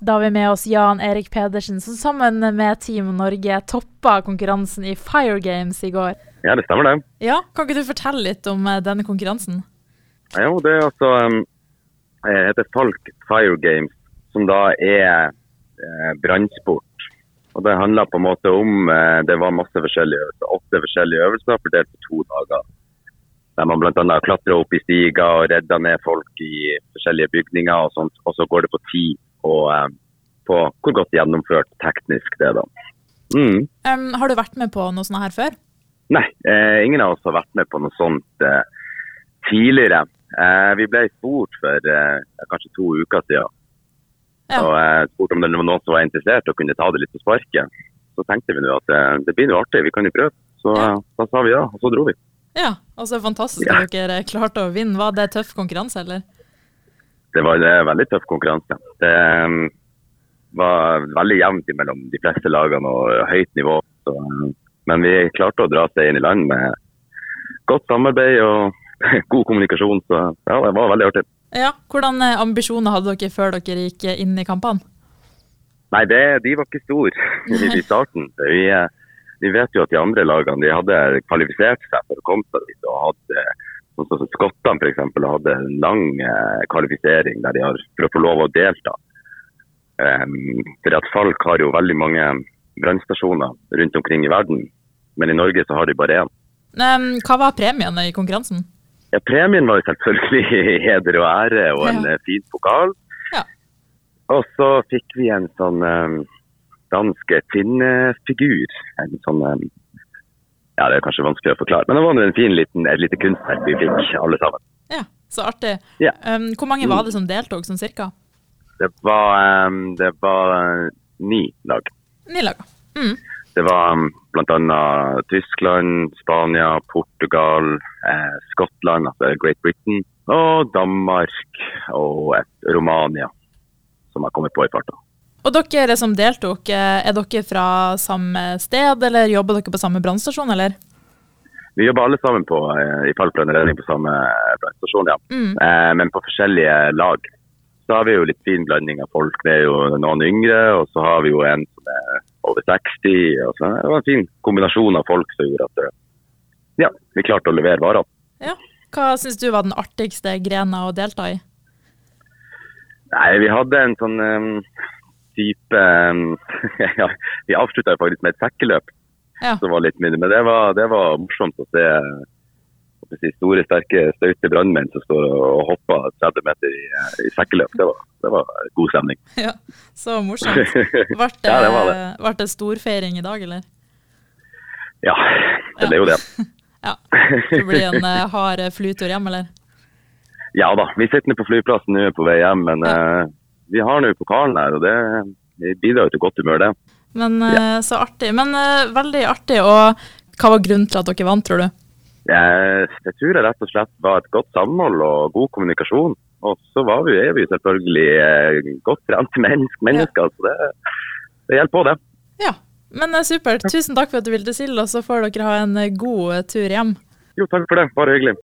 Da har vi med oss Jan Erik Pedersen, som sammen med Team Norge toppa konkurransen i Fire Games i går. Ja, det stemmer det. Ja, Kan ikke du fortelle litt om eh, denne konkurransen? Ja, jo, det er altså Jeg heter Falk Fire Games, som da er eh, brannsport. Og Det handler på en måte om eh, Det var masse forskjellige øvelser, åtte forskjellige øvelser fordelt på to dager. Der man bl.a. klatrer opp i stiger og redder ned folk i forskjellige bygninger. Og sånt. Og så går det på tid og eh, på hvor godt gjennomført teknisk det er. da. Mm. Um, har du vært med på noe sånt her før? Nei, eh, ingen av oss har vært med på noe sånt eh, tidligere. Eh, vi ble spurt for eh, kanskje to uker siden. Ja. Og eh, spurte om det var noen som var interessert og kunne ta det litt på sparket. Så tenkte vi nå at det blir noe artig, vi kan jo prøve. Så Ja. da sa vi ja, og så dro vi. Ja, altså fantastisk at Ja. dere klarte å vinne. Var det tøff konkurranse, eller? Det var en veldig tøff konkurranse. Det eh, var veldig jevnt mellom de fleste lagene og høyt nivå. Så, eh, men vi klarte å dra inn i land med godt samarbeid og god kommunikasjon. Så ja, det var veldig artig. Ja, Hvordan eh, ambisjoner hadde dere før dere gikk eh, inn i kampene? Nei, det, de var ikke store i starten. Vi, eh, vi vet jo at de andre lagene de hadde kvalifisert seg for å komme seg dit. og hadde, sånn som Skottene f.eks. hadde en lang eh, kvalifisering der de har, for å få lov å delta. Um, for at Falk har jo veldig mange brannstasjoner rundt omkring i verden, men i Norge så har de bare én. Um, hva var premiene i konkurransen? Ja, premien var jo selvfølgelig heder og ære og en Ja. eh, fin pokal. Ja. Og så fikk vi en sånn um, dansk kvinnefigur. En sånn um, Ja, det er kanskje vanskelig å forklare, men det var en fin liten, et lite kunstverk vi fikk, alle sammen. Ja, Så artig. Ja. Um, hvor mange var det som deltok, sånn cirka? Det var, um, det var uh, ni lag. Ni lag. Mm. Det var um, bl.a. Tyskland, Spania, Portugal, eh, Skottland, altså Great Britain, og Danmark og et Romania, som har kommet på i farta. Og dere som deltok, eh, er dere fra samme sted, eller jobber dere på samme brannstasjon, eller? Vi jobber alle sammen på, i i og redning på samme brannstasjon, ja. Mm. Eh, men på forskjellige lag. Så har vi jo litt fin blanding av folk. Det er jo noen yngre, og så har vi jo en som er over 60. Og så det var en fin kombinasjon av folk som gjorde at eh, ja, vi klarte å levere varene. Ja. Hva syns du var den artigste grena å delta i? Nei, vi hadde en sånn um, type ja, Vi avslutta faktisk med et sekkeløp. Ja. som var litt mindre, Men det var, det var morsomt å se store, sterke, staute brannmenn som står og hopper 30 meter i, i sekkeløp. Det var, det var god stemning. Ja, Så morsomt. Ble det, Ja, det var det. ble det storfeiring i dag, eller? Ja, det ble jo det. Ja. Det blir en eh, hard eh, flytur hjem, eller? Ja da, vi sitter nå på flyplassen nå på vei hjem, men eh, vi har nå pokalen her, og det bidrar jo til godt humør, det. Men ja. så artig. Men eh, veldig artig. Og hva var grunnen til at dere vant, tror du? Jeg, jeg tror det rett og slett var et godt samhold og god kommunikasjon. Og så var vi, er vi selvfølgelig eh, godt trente mennesk, mennesker, så det, det hjelper på, det. Ja. Men eh, supert. Tusen takk for at du ville til og så får dere ha en eh, god eh, tur hjem. Jo, takk for det. Bare hyggelig.